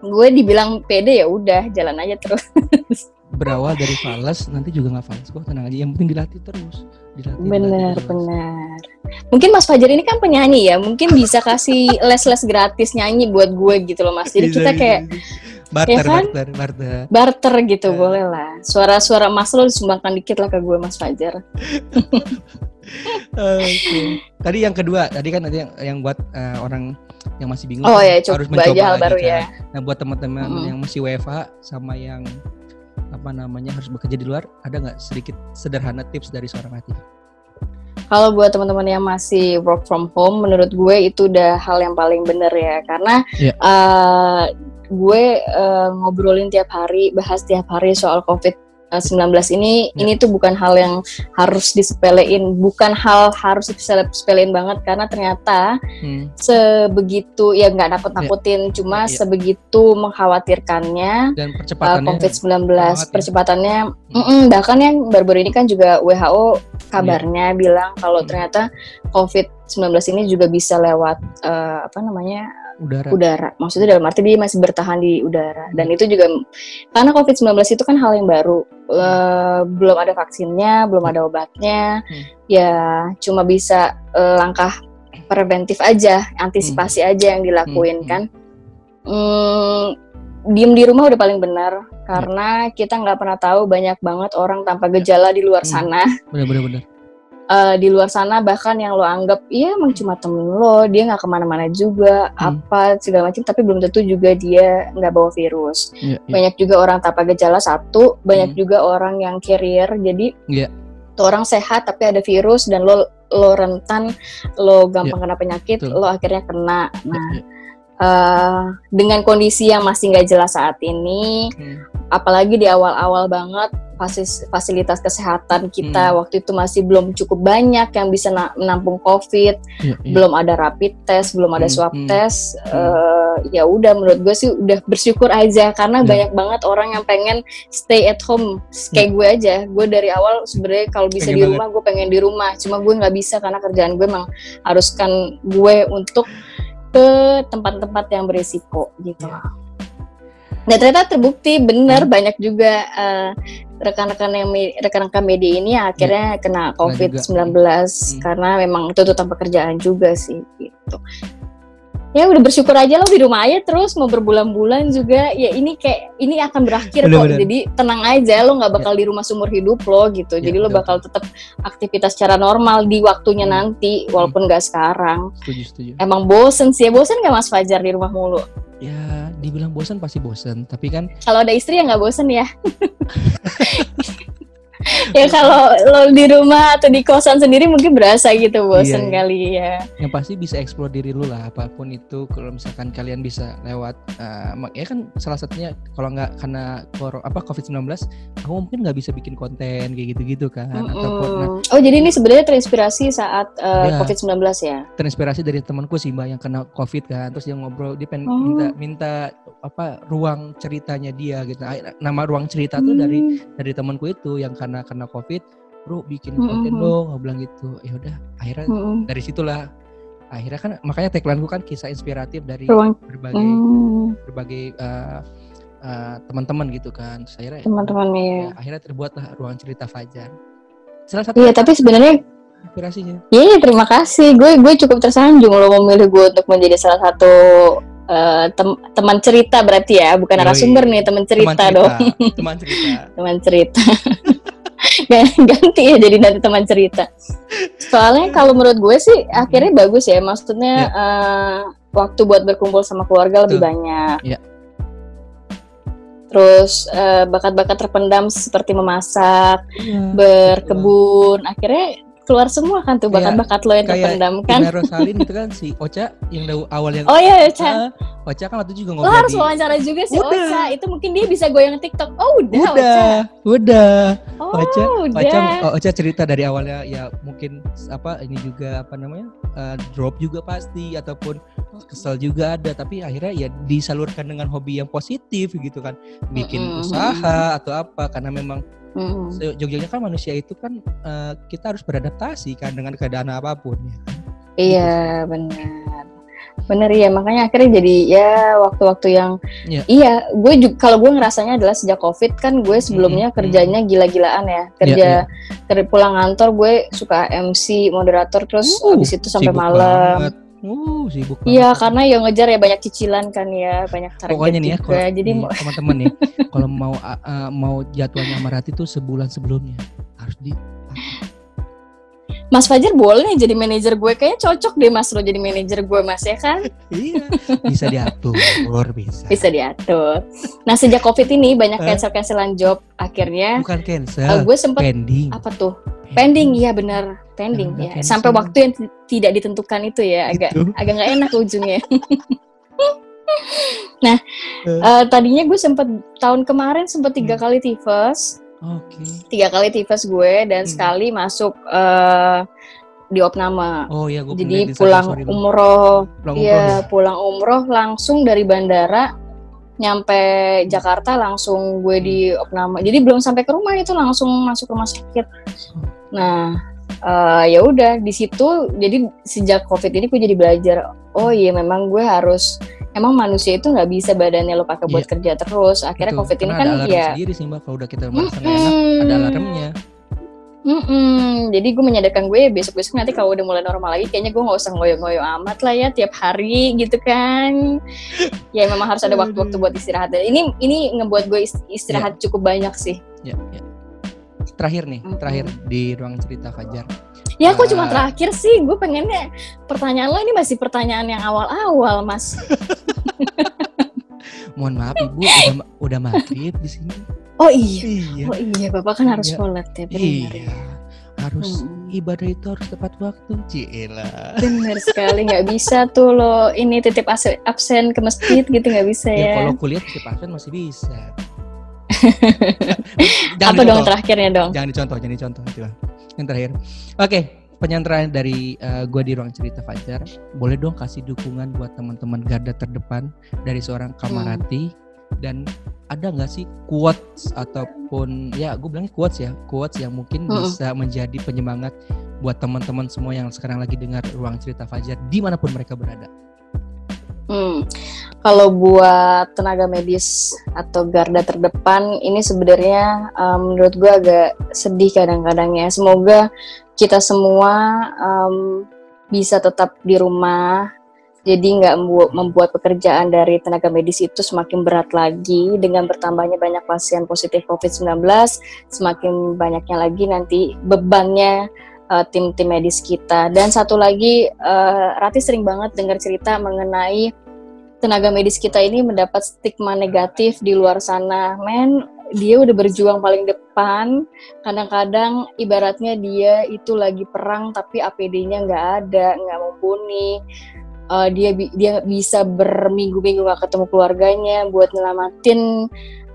gue dibilang pede ya udah jalan aja terus (laughs) berawal dari fals nanti juga nggak fals kok tenang aja yang penting dilatih terus dilatih, bener dilatih bener mungkin Mas Fajar ini kan penyanyi ya mungkin bisa kasih (laughs) les-les gratis nyanyi buat gue gitu loh Mas jadi kita kayak barter, ya kan? barter barter barter gitu uh. boleh lah suara-suara Mas lo disumbangkan dikit lah ke gue Mas Fajar (laughs) okay. Tadi yang kedua, tadi kan tadi yang, yang buat uh, orang yang masih bingung oh, ya, harus mencoba hal baru kan. ya. Nah, buat teman-teman mm -hmm. yang masih WFH sama yang apa namanya harus bekerja di luar ada nggak sedikit sederhana tips dari seorang hati? Kalau buat teman-teman yang masih work from home, menurut gue itu udah hal yang paling bener ya, karena yeah. Iya. uh, gue uh, ngobrolin tiap hari, bahas tiap hari soal COVID 19 ini ya. ini tuh bukan hal yang harus disepelein, bukan hal harus disepelein banget karena ternyata hmm. sebegitu ya nggak nakut-nakutin, ya. cuma ya. sebegitu mengkhawatirkannya dan percepatannya uh, COVID-19 ya. percepatannya hmm. mm -mm, bahkan yang baru-baru ini kan juga WHO kabarnya ya. bilang kalau hmm. ternyata COVID-19 ini juga bisa lewat uh, apa namanya udara. udara. Maksudnya dalam arti dia masih bertahan di udara. Dan itu juga karena COVID-19 itu kan hal yang baru. Uh, belum ada vaksinnya, belum ada obatnya. Hmm. Ya cuma bisa uh, langkah preventif aja, antisipasi hmm. aja yang dilakuin hmm. kan. Hmm, diem di rumah udah paling benar karena kita nggak pernah tahu banyak banget orang tanpa gejala di luar sana. Benar-benar uh, di luar sana bahkan yang lo anggap iya emang cuma temen lo dia nggak ke mana-mana juga hmm. apa segala macam tapi belum tentu juga dia nggak bawa virus yeah, yeah. banyak juga orang tanpa gejala satu banyak hmm. juga orang yang carrier jadi yeah. tuh orang sehat tapi ada virus dan lo lo rentan lo gampang yeah. kena penyakit Tuh. lo akhirnya kena nah yeah, yeah. Uh, dengan kondisi yang masih nggak jelas saat ini, hmm. apalagi di awal-awal banget fasilitas kesehatan kita hmm. waktu itu masih belum cukup banyak yang bisa menampung COVID, ya. belum ada rapid test, belum ada hmm, swab hmm. test. Hmm. Uh, ya udah, menurut gue sih udah bersyukur aja karena ya. banyak banget orang yang pengen stay at home kayak ya. gue aja. Gue dari awal sebenarnya kalau bisa pengen di rumah, gue pengen di rumah. Cuma gue nggak bisa karena kerjaan gue emang haruskan gue untuk ke tempat-tempat yang berisiko gitu. Ya. Dan ternyata terbukti benar hmm. banyak juga uh, rekan-rekan yang rekan-rekan media ini akhirnya ya, kena COVID-19 hmm. karena memang tuntutan pekerjaan juga sih gitu. Ya udah bersyukur aja lo di rumah aja terus mau berbulan-bulan juga ya ini kayak ini akan berakhir bener, kok bener. jadi tenang aja lo nggak bakal ya. di rumah seumur hidup lo gitu ya, jadi lo bakal tetap aktivitas secara normal di waktunya hmm. nanti walaupun nggak hmm. sekarang. Setuju, setuju. Emang bosen sih ya bosen gak Mas Fajar di rumah mulu? Ya dibilang bosan pasti bosan tapi kan kalau ada istri ya nggak bosan ya (laughs) (laughs) ya kalau lo di rumah atau di kosan sendiri mungkin berasa gitu bosan iya, kali ya. Yang pasti bisa eksplor diri lu lah apa pun itu kalau misalkan kalian bisa lewat uh, ya kan salah satunya kalau nggak karena apa COVID-19 aku mungkin nggak bisa bikin konten kayak gitu-gitu kan mm -hmm. ataupun nah, Oh, jadi ini sebenarnya terinspirasi saat uh, ya, COVID-19 ya. Terinspirasi dari temanku sih Mbak yang kena COVID kan terus dia ngobrol dia pengen oh. minta minta apa ruang ceritanya dia gitu. Nama ruang cerita hmm. tuh dari hmm. dari temanku itu yang karena karena covid bro bikin konten hmm. dong bilang gitu ya udah akhirnya hmm. dari situlah akhirnya kan makanya tagline gue kan kisah inspiratif dari ruang. berbagai hmm. berbagai uh, uh, teman-teman gitu kan akhirnya teman-teman ya, ya akhirnya terbuatlah ruang cerita Fajar salah satu iya tapi sebenarnya inspirasinya iya terima kasih gue gue cukup tersanjung lo memilih gue untuk menjadi salah satu uh, tem teman cerita berarti ya, bukan narasumber nih, teman cerita, teman cerita dong. Teman cerita. (laughs) teman cerita. (laughs) Ganti ya jadi nanti teman cerita. Soalnya kalau menurut gue sih akhirnya bagus ya, maksudnya yeah. Ya. uh, waktu buat berkumpul sama keluarga lebih banyak. Yeah. Terus uh, bakat-bakat terpendam seperti memasak, yeah. berkebun, akhirnya keluar semua kan tuh bakat-bakat lo yang terpendam kan. Kayak Rosalin itu kan si Ocha yang awal yang Oh iya Ocha. Uh, Ocha kan waktu juga ngobrol. Lo harus wawancara juga si udah. Ocha. Itu mungkin dia bisa goyang TikTok. Oh udah, udah Ocha. Udah. Oh, Ocha, udah. Ocha, oh, Ocha cerita dari awalnya ya mungkin apa ini juga apa namanya? Uh, drop juga pasti ataupun kesel juga ada tapi akhirnya ya disalurkan dengan hobi yang positif gitu kan bikin mm -hmm. usaha atau apa karena memang Mm. Jogjanya kan manusia itu kan uh, kita harus beradaptasi kan dengan keadaan apa pun ya. Kan? Iya benar, benar ya makanya akhirnya jadi ya waktu-waktu yang yeah. iya gue juga kalau gue ngerasanya adalah sejak covid kan gue sebelumnya mm -hmm. kerjanya gila-gilaan ya kerja yeah, yeah. pulang kantor gue suka MC moderator terus uh, abis itu sampai malam. Banget Uh, sibuk Iya, karena yang ngejar ya banyak cicilan kan ya, banyak target Pokoknya nih ya, kalau Jadi teman-teman nih, (laughs) kalau mau uh, mau jadwalnya Marati tuh sebulan sebelumnya harus di Mas Fajar boleh jadi manajer gue kayaknya cocok deh Mas lo jadi manajer gue Mas ya kan? (laughs) iya, bisa diatur, bisa. Bisa diatur. Nah sejak COVID ini banyak cancel cancelan job akhirnya. Bukan cancel. Uh, gue sempet pending. Apa tuh? Pending, iya benar pending ya. Cancel. Sampai waktu yang tidak ditentukan itu ya agak itu. agak nggak enak ujungnya. (laughs) nah uh. Uh, tadinya gue sempet tahun kemarin sempet tiga hmm. kali tifus Okay. Tiga kali tifus gue dan hmm. sekali masuk uh, di opname. Oh iya, gue Jadi pulang umroh, iya pulang umroh langsung dari bandara nyampe Jakarta langsung gue di opname. Jadi belum sampai ke rumah itu langsung masuk rumah sakit. Nah, uh, ya udah di situ jadi sejak covid ini gue jadi belajar. Oh iya memang gue harus emang manusia itu nggak bisa badannya lo pakai buat yeah. kerja terus. Akhirnya Betul. COVID ini kan ada ya. sendiri sih mbak kalau udah kita merasa mm -hmm. enak ada alarmnya. Mm -mm. Jadi gue menyadarkan gue besok-besok nanti kalau udah mulai normal lagi, kayaknya gue nggak usah ngoyo-ngoyo amat lah ya tiap hari gitu kan. ya memang harus ada waktu-waktu buat istirahat. Ini ini ngebuat gue istirahat yeah. cukup banyak sih. Yeah, yeah. Terakhir nih, terakhir di ruang cerita Fajar. Ya aku uh, cuma terakhir sih, gue pengennya pertanyaan lo ini masih pertanyaan yang awal-awal, Mas. (laughs) Mohon maaf Ibu, udah udah maghrib di sini. Oh iya. iya. Oh iya, Bapak kan harus iya. sholat ya, benar iya. ya. Harus hmm. ibadah itu harus tepat waktu, Cila. Benar sekali, nggak bisa tuh lo ini titip absen ke masjid gitu nggak bisa ya. ya. Kalau kuliah titip absen masih bisa. Apa dong terakhirnya dong? Jangan dicontoh, jangan dicontoh. Coba yang terakhir. Oke, okay, penyanderaan dari uh, gue di ruang cerita Fajar. Boleh dong kasih dukungan buat teman-teman garda terdepan dari seorang Kamarati hmm. dan ada nggak sih quotes ataupun ya gue bilangnya quotes ya quotes yang mungkin hmm. bisa menjadi penyemangat buat teman-teman semua yang sekarang lagi dengar ruang cerita Fajar di mana pun mereka berada. Hmm. Kalau buat tenaga medis atau garda terdepan ini sebenarnya um, menurut gue agak sedih kadang-kadang ya. Semoga kita semua um, bisa tetap di rumah. Jadi nggak membuat pekerjaan dari tenaga medis itu semakin berat lagi dengan bertambahnya banyak pasien positif COVID-19, semakin banyaknya lagi nanti bebannya uh, tim-tim medis kita. Dan satu lagi, uh, Rati sering banget dengar cerita mengenai tenaga medis kita ini mendapat stigma negatif di luar sana. Men, dia udah berjuang paling de depan kadang-kadang ibaratnya dia itu lagi perang tapi APD-nya nggak ada nggak mumpuni uh, dia dia bisa berminggu-minggu gak ketemu keluarganya buat nyelamatin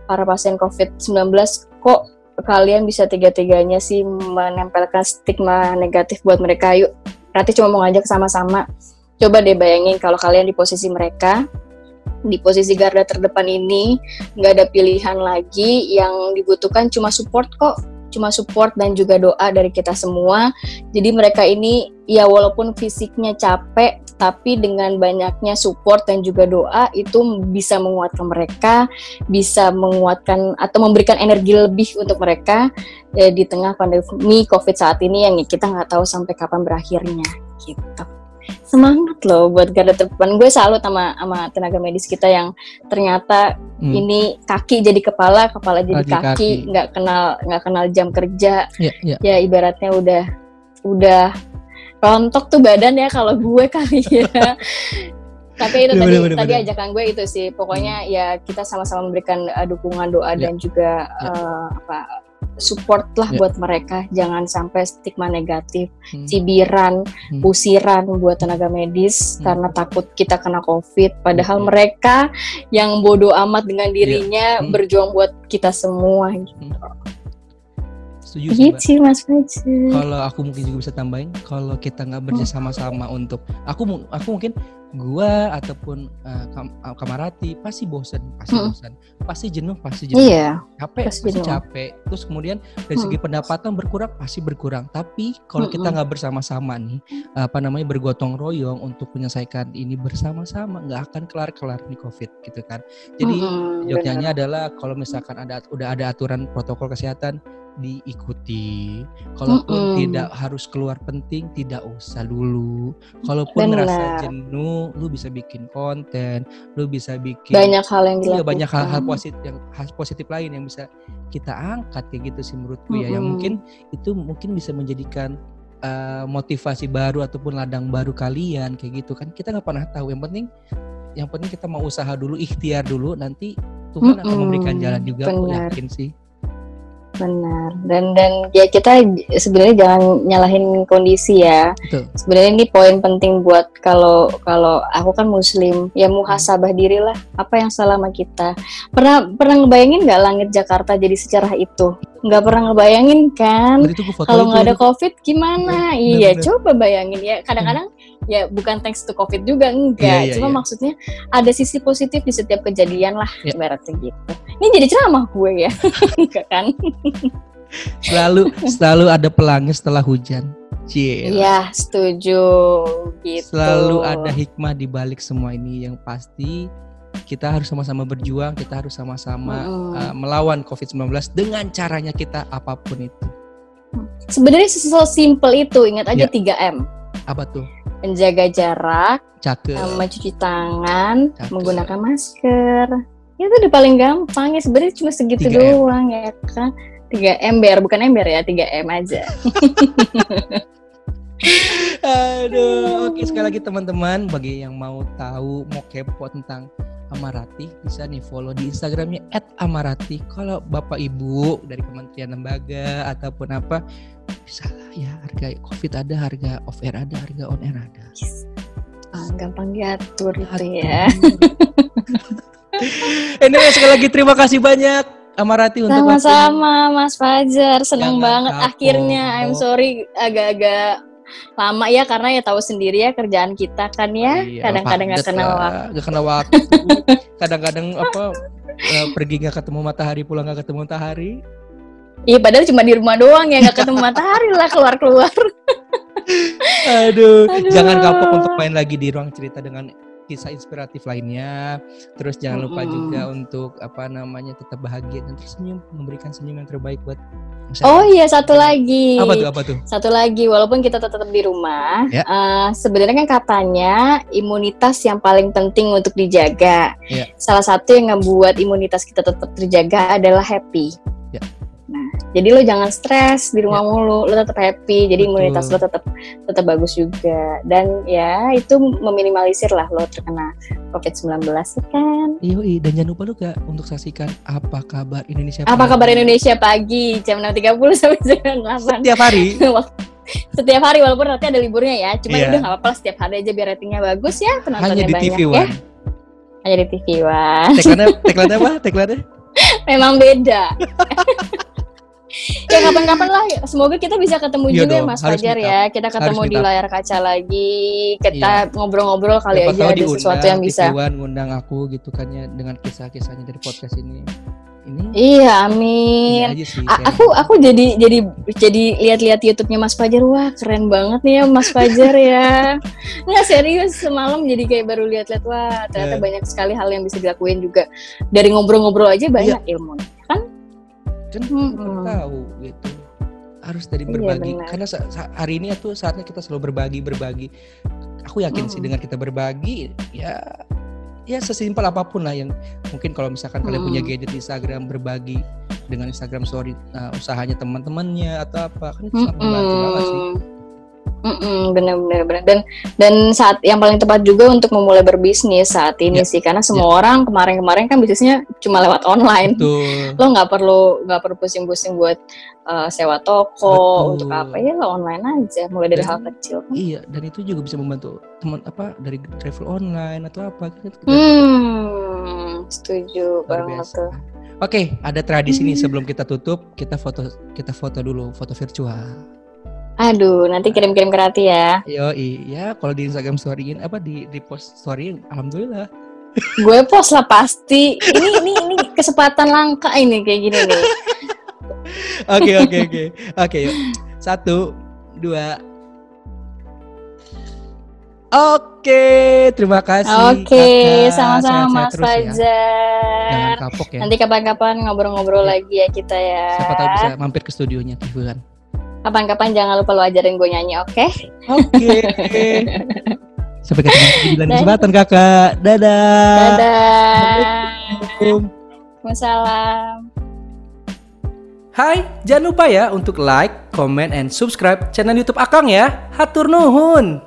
para pasien COVID-19 kok kalian bisa tiga-tiganya sih menempelkan stigma negatif buat mereka. Yuk berarti cuma mau ngajak sama-sama. Coba deh bayangin kalau kalian di posisi mereka di posisi garda terdepan ini nggak ada pilihan lagi yang dibutuhkan cuma support kok. Cuma support dan juga doa dari kita semua. Jadi mereka ini ya walaupun fisiknya capek tapi dengan banyaknya support dan juga doa itu bisa menguatkan mereka bisa menguatkan atau memberikan energi lebih untuk mereka ya, di tengah pandemi covid saat ini yang kita nggak tahu sampai kapan berakhirnya gitu semangat loh buat garda terdepan gue salut sama sama tenaga medis kita yang ternyata hmm. ini kaki jadi kepala kepala jadi kaki, kaki nggak kenal nggak kenal jam kerja yeah, yeah. ya ibaratnya udah udah rontok tuh badan ya kalau gue (laughs) kali ya tapi itu tadi bener, tadi bener. ajakan gue itu sih pokoknya hmm. ya kita sama-sama memberikan uh, dukungan doa yeah. dan juga yeah. uh, apa support lah yeah. buat mereka jangan sampai stigma negatif hmm. cibiran hmm. pusiran buat tenaga medis hmm. karena takut kita kena covid padahal hmm. mereka yang bodoh amat dengan iya. dirinya yeah. hmm. berjuang buat kita semua gitu hmm. Setuju gitu, Mas. Kalau aku mungkin juga bisa tambahin, kalau kita nggak bersama-sama hmm. untuk aku aku mungkin gua ataupun uh, kam uh, kamarati pasti bosan pasti hmm. bosan pasti jenuh pasti jenuh iya, capek pasti, pasti capek terus kemudian dari segi hmm. pendapatan berkurang pasti berkurang tapi kalau hmm. kita nggak bersama-sama nih apa namanya bergotong royong untuk menyelesaikan ini bersama-sama nggak akan kelar-kelar nih covid gitu kan jadi hmm, joknya adalah kalau misalkan ada udah ada aturan protokol kesehatan diikuti. Kalaupun mm -mm. tidak harus keluar penting, tidak usah dulu. Kalaupun Benar. merasa jenuh, lu bisa bikin konten, lu bisa bikin banyak hal yang dilakukan. banyak hal-hal positif yang hal positif lain yang bisa kita angkat kayak gitu sih menurutku mm -hmm. ya. Yang mungkin itu mungkin bisa menjadikan uh, motivasi baru ataupun ladang baru kalian kayak gitu kan. Kita nggak pernah tahu. Yang penting yang penting kita mau usaha dulu, ikhtiar dulu, nanti Tuhan mm -hmm. akan memberikan jalan juga. Aku yakin sih. Benar. Dan dan ya kita sebenarnya jangan nyalahin kondisi ya. Sebenarnya ini poin penting buat kalau kalau aku kan muslim, ya muhasabah hmm. diri lah. Apa yang salah sama kita? Pernah pernah ngebayangin nggak langit Jakarta jadi secerah itu? Nggak pernah ngebayangin kan? Kalau nggak ada covid gimana? Iya, coba bayangin ya. Kadang-kadang hmm. Ya bukan thanks to covid juga enggak. Iya, iya, Cuma iya. maksudnya ada sisi positif di setiap kejadian lah, iya. ibaratnya gitu ini jadi ceramah gue ya (laughs) kan selalu selalu ada pelangi setelah hujan. Iya, setuju gitu. Selalu ada hikmah di balik semua ini yang pasti kita harus sama-sama berjuang, kita harus sama-sama mm. uh, melawan COVID-19 dengan caranya kita apa pun itu. Sebenarnya sesimpel itu, ingat aja ya. 3M. Apa tuh? Menjaga jarak, Cakep. mencuci tangan, Cakep. menggunakan masker, itu udah paling gampang ya sebenarnya cuma segitu 3M. doang ya kan 3 ember bukan ember ya 3 m aja (laughs) Aduh, oke sekali lagi teman-teman bagi yang mau tahu mau kepo tentang Amarati bisa nih follow di Instagramnya @amarati. Kalau bapak ibu dari kementerian lembaga ataupun apa bisa lah ya harga covid ada, harga off air ada, harga on air ada. Ah, gampang diatur itu ya. (laughs) anyway sekali lagi terima kasih banyak Amarati untuk sama-sama Mas Fajar seneng Jangan banget kapok. akhirnya I'm sorry agak-agak lama ya karena ya tahu sendiri ya kerjaan kita kan ya. Iya, kadang-kadang nggak kenal waktu. nggak kenal waktu. (laughs) Kadang-kadang apa uh, pergi nggak ketemu matahari pulang nggak ketemu matahari. Iya padahal cuma di rumah doang ya nggak ketemu matahari lah keluar keluar (laughs) Aduh, Aduh, jangan kapok untuk main lagi di ruang cerita dengan kisah inspiratif lainnya. Terus jangan lupa mm -hmm. juga untuk apa namanya tetap bahagia dan tersenyum, memberikan senyum yang terbaik buat masyarakat. Oh iya satu lagi. Apa tuh apa tuh? Satu lagi walaupun kita tetap di rumah, ya. uh, sebenarnya kan katanya imunitas yang paling penting untuk dijaga. Ya. Salah satu yang membuat imunitas kita tetap terjaga adalah happy. Jadi lo jangan stres di rumah ya. mulu, lo tetap happy, jadi Betul. imunitas lo tetap tetap bagus juga. Dan ya itu meminimalisir lah lo terkena COVID-19 ya kan. Iya, dan jangan lupa juga untuk saksikan apa kabar Indonesia pagi. Apa kabar Indonesia pagi jam 6.30 (laughs) sampai jam 8. Setiap hari. (laughs) setiap hari walaupun nanti ada liburnya ya, cuma yeah. udah gak apa-apa setiap hari aja biar ratingnya bagus ya, penontonnya Hanya di banyak TV ya. Hanya di TV One. Tagline tagline apa? Tagline (laughs) Memang beda. Ya kapan-kapan lah. Semoga kita bisa ketemu iya juga dong, Mas Fajar ya. kita ketemu di layar kaca lagi. Kita iya. ngobrol-ngobrol kali Siapa aja ada diundang, sesuatu yang bisa. Ngundang aku gitu kan ya dengan kisah-kisahnya dari podcast ini. Ini? Iya amin. Ini sih, aku aku jadi jadi jadi lihat-lihat YouTube-nya Mas Fajar. Wah keren banget nih ya Mas Fajar ya. (laughs) Nggak serius semalam jadi kayak baru lihat-lihat. Wah ternyata yeah. banyak sekali hal yang bisa dilakuin juga. Dari ngobrol-ngobrol aja banyak yeah. ilmu kan hmm. tahu gitu harus dari iya, berbagi iya, karena hari ini tuh saatnya kita selalu berbagi berbagi aku yakin hmm. sih dengan kita berbagi ya ya sesimpel apa pun lah yang mungkin kalau misalkan hmm. kalian punya gadget Instagram berbagi dengan Instagram story uh, usahanya teman-temannya atau apa kan itu sangat membantu banget sih bener-bener bener dan dan saat yang paling tepat juga untuk memulai berbisnis saat ini yeah. sih karena semua yeah. orang kemarin-kemarin kan bisnisnya cuma lewat online Betul. lo nggak perlu nggak perlu pusing-pusing buat uh, sewa toko Betul. untuk apa ya lo online aja mulai dari dan, hal kecil kan? iya dan itu juga bisa membantu teman apa dari travel online atau apa gitu hmm setuju banget tuh Oke, ada tradisi hmm. nih sebelum kita tutup, kita foto kita foto dulu, foto virtual. Aduh, nanti kirim-kirim ke Rati ya. Yo, iya. Kalau di Instagram storyin apa di di post story, alhamdulillah. Gue post lah pasti. Ini ini ini kesempatan langka ini kayak gini nih. (laughs) Oke oke oke oke. Satu, dua. Oke, terima kasih. Oke, sama-sama Mas ya. Fajar. Ya. Jangan kapok ya. Nanti kapan-kapan ngobrol-ngobrol ya. lagi ya kita ya. Siapa tahu bisa mampir ke studionya kan kapan-kapan jangan lupa lo ajarin gue nyanyi, oke? Okay? Oke. Okay. (laughs) Sampai ketemu di lain kesempatan kakak. Dadah. Dadah. Waalaikumsalam. Hai, jangan lupa ya untuk like, comment, and subscribe channel YouTube Akang ya. Hatur nuhun.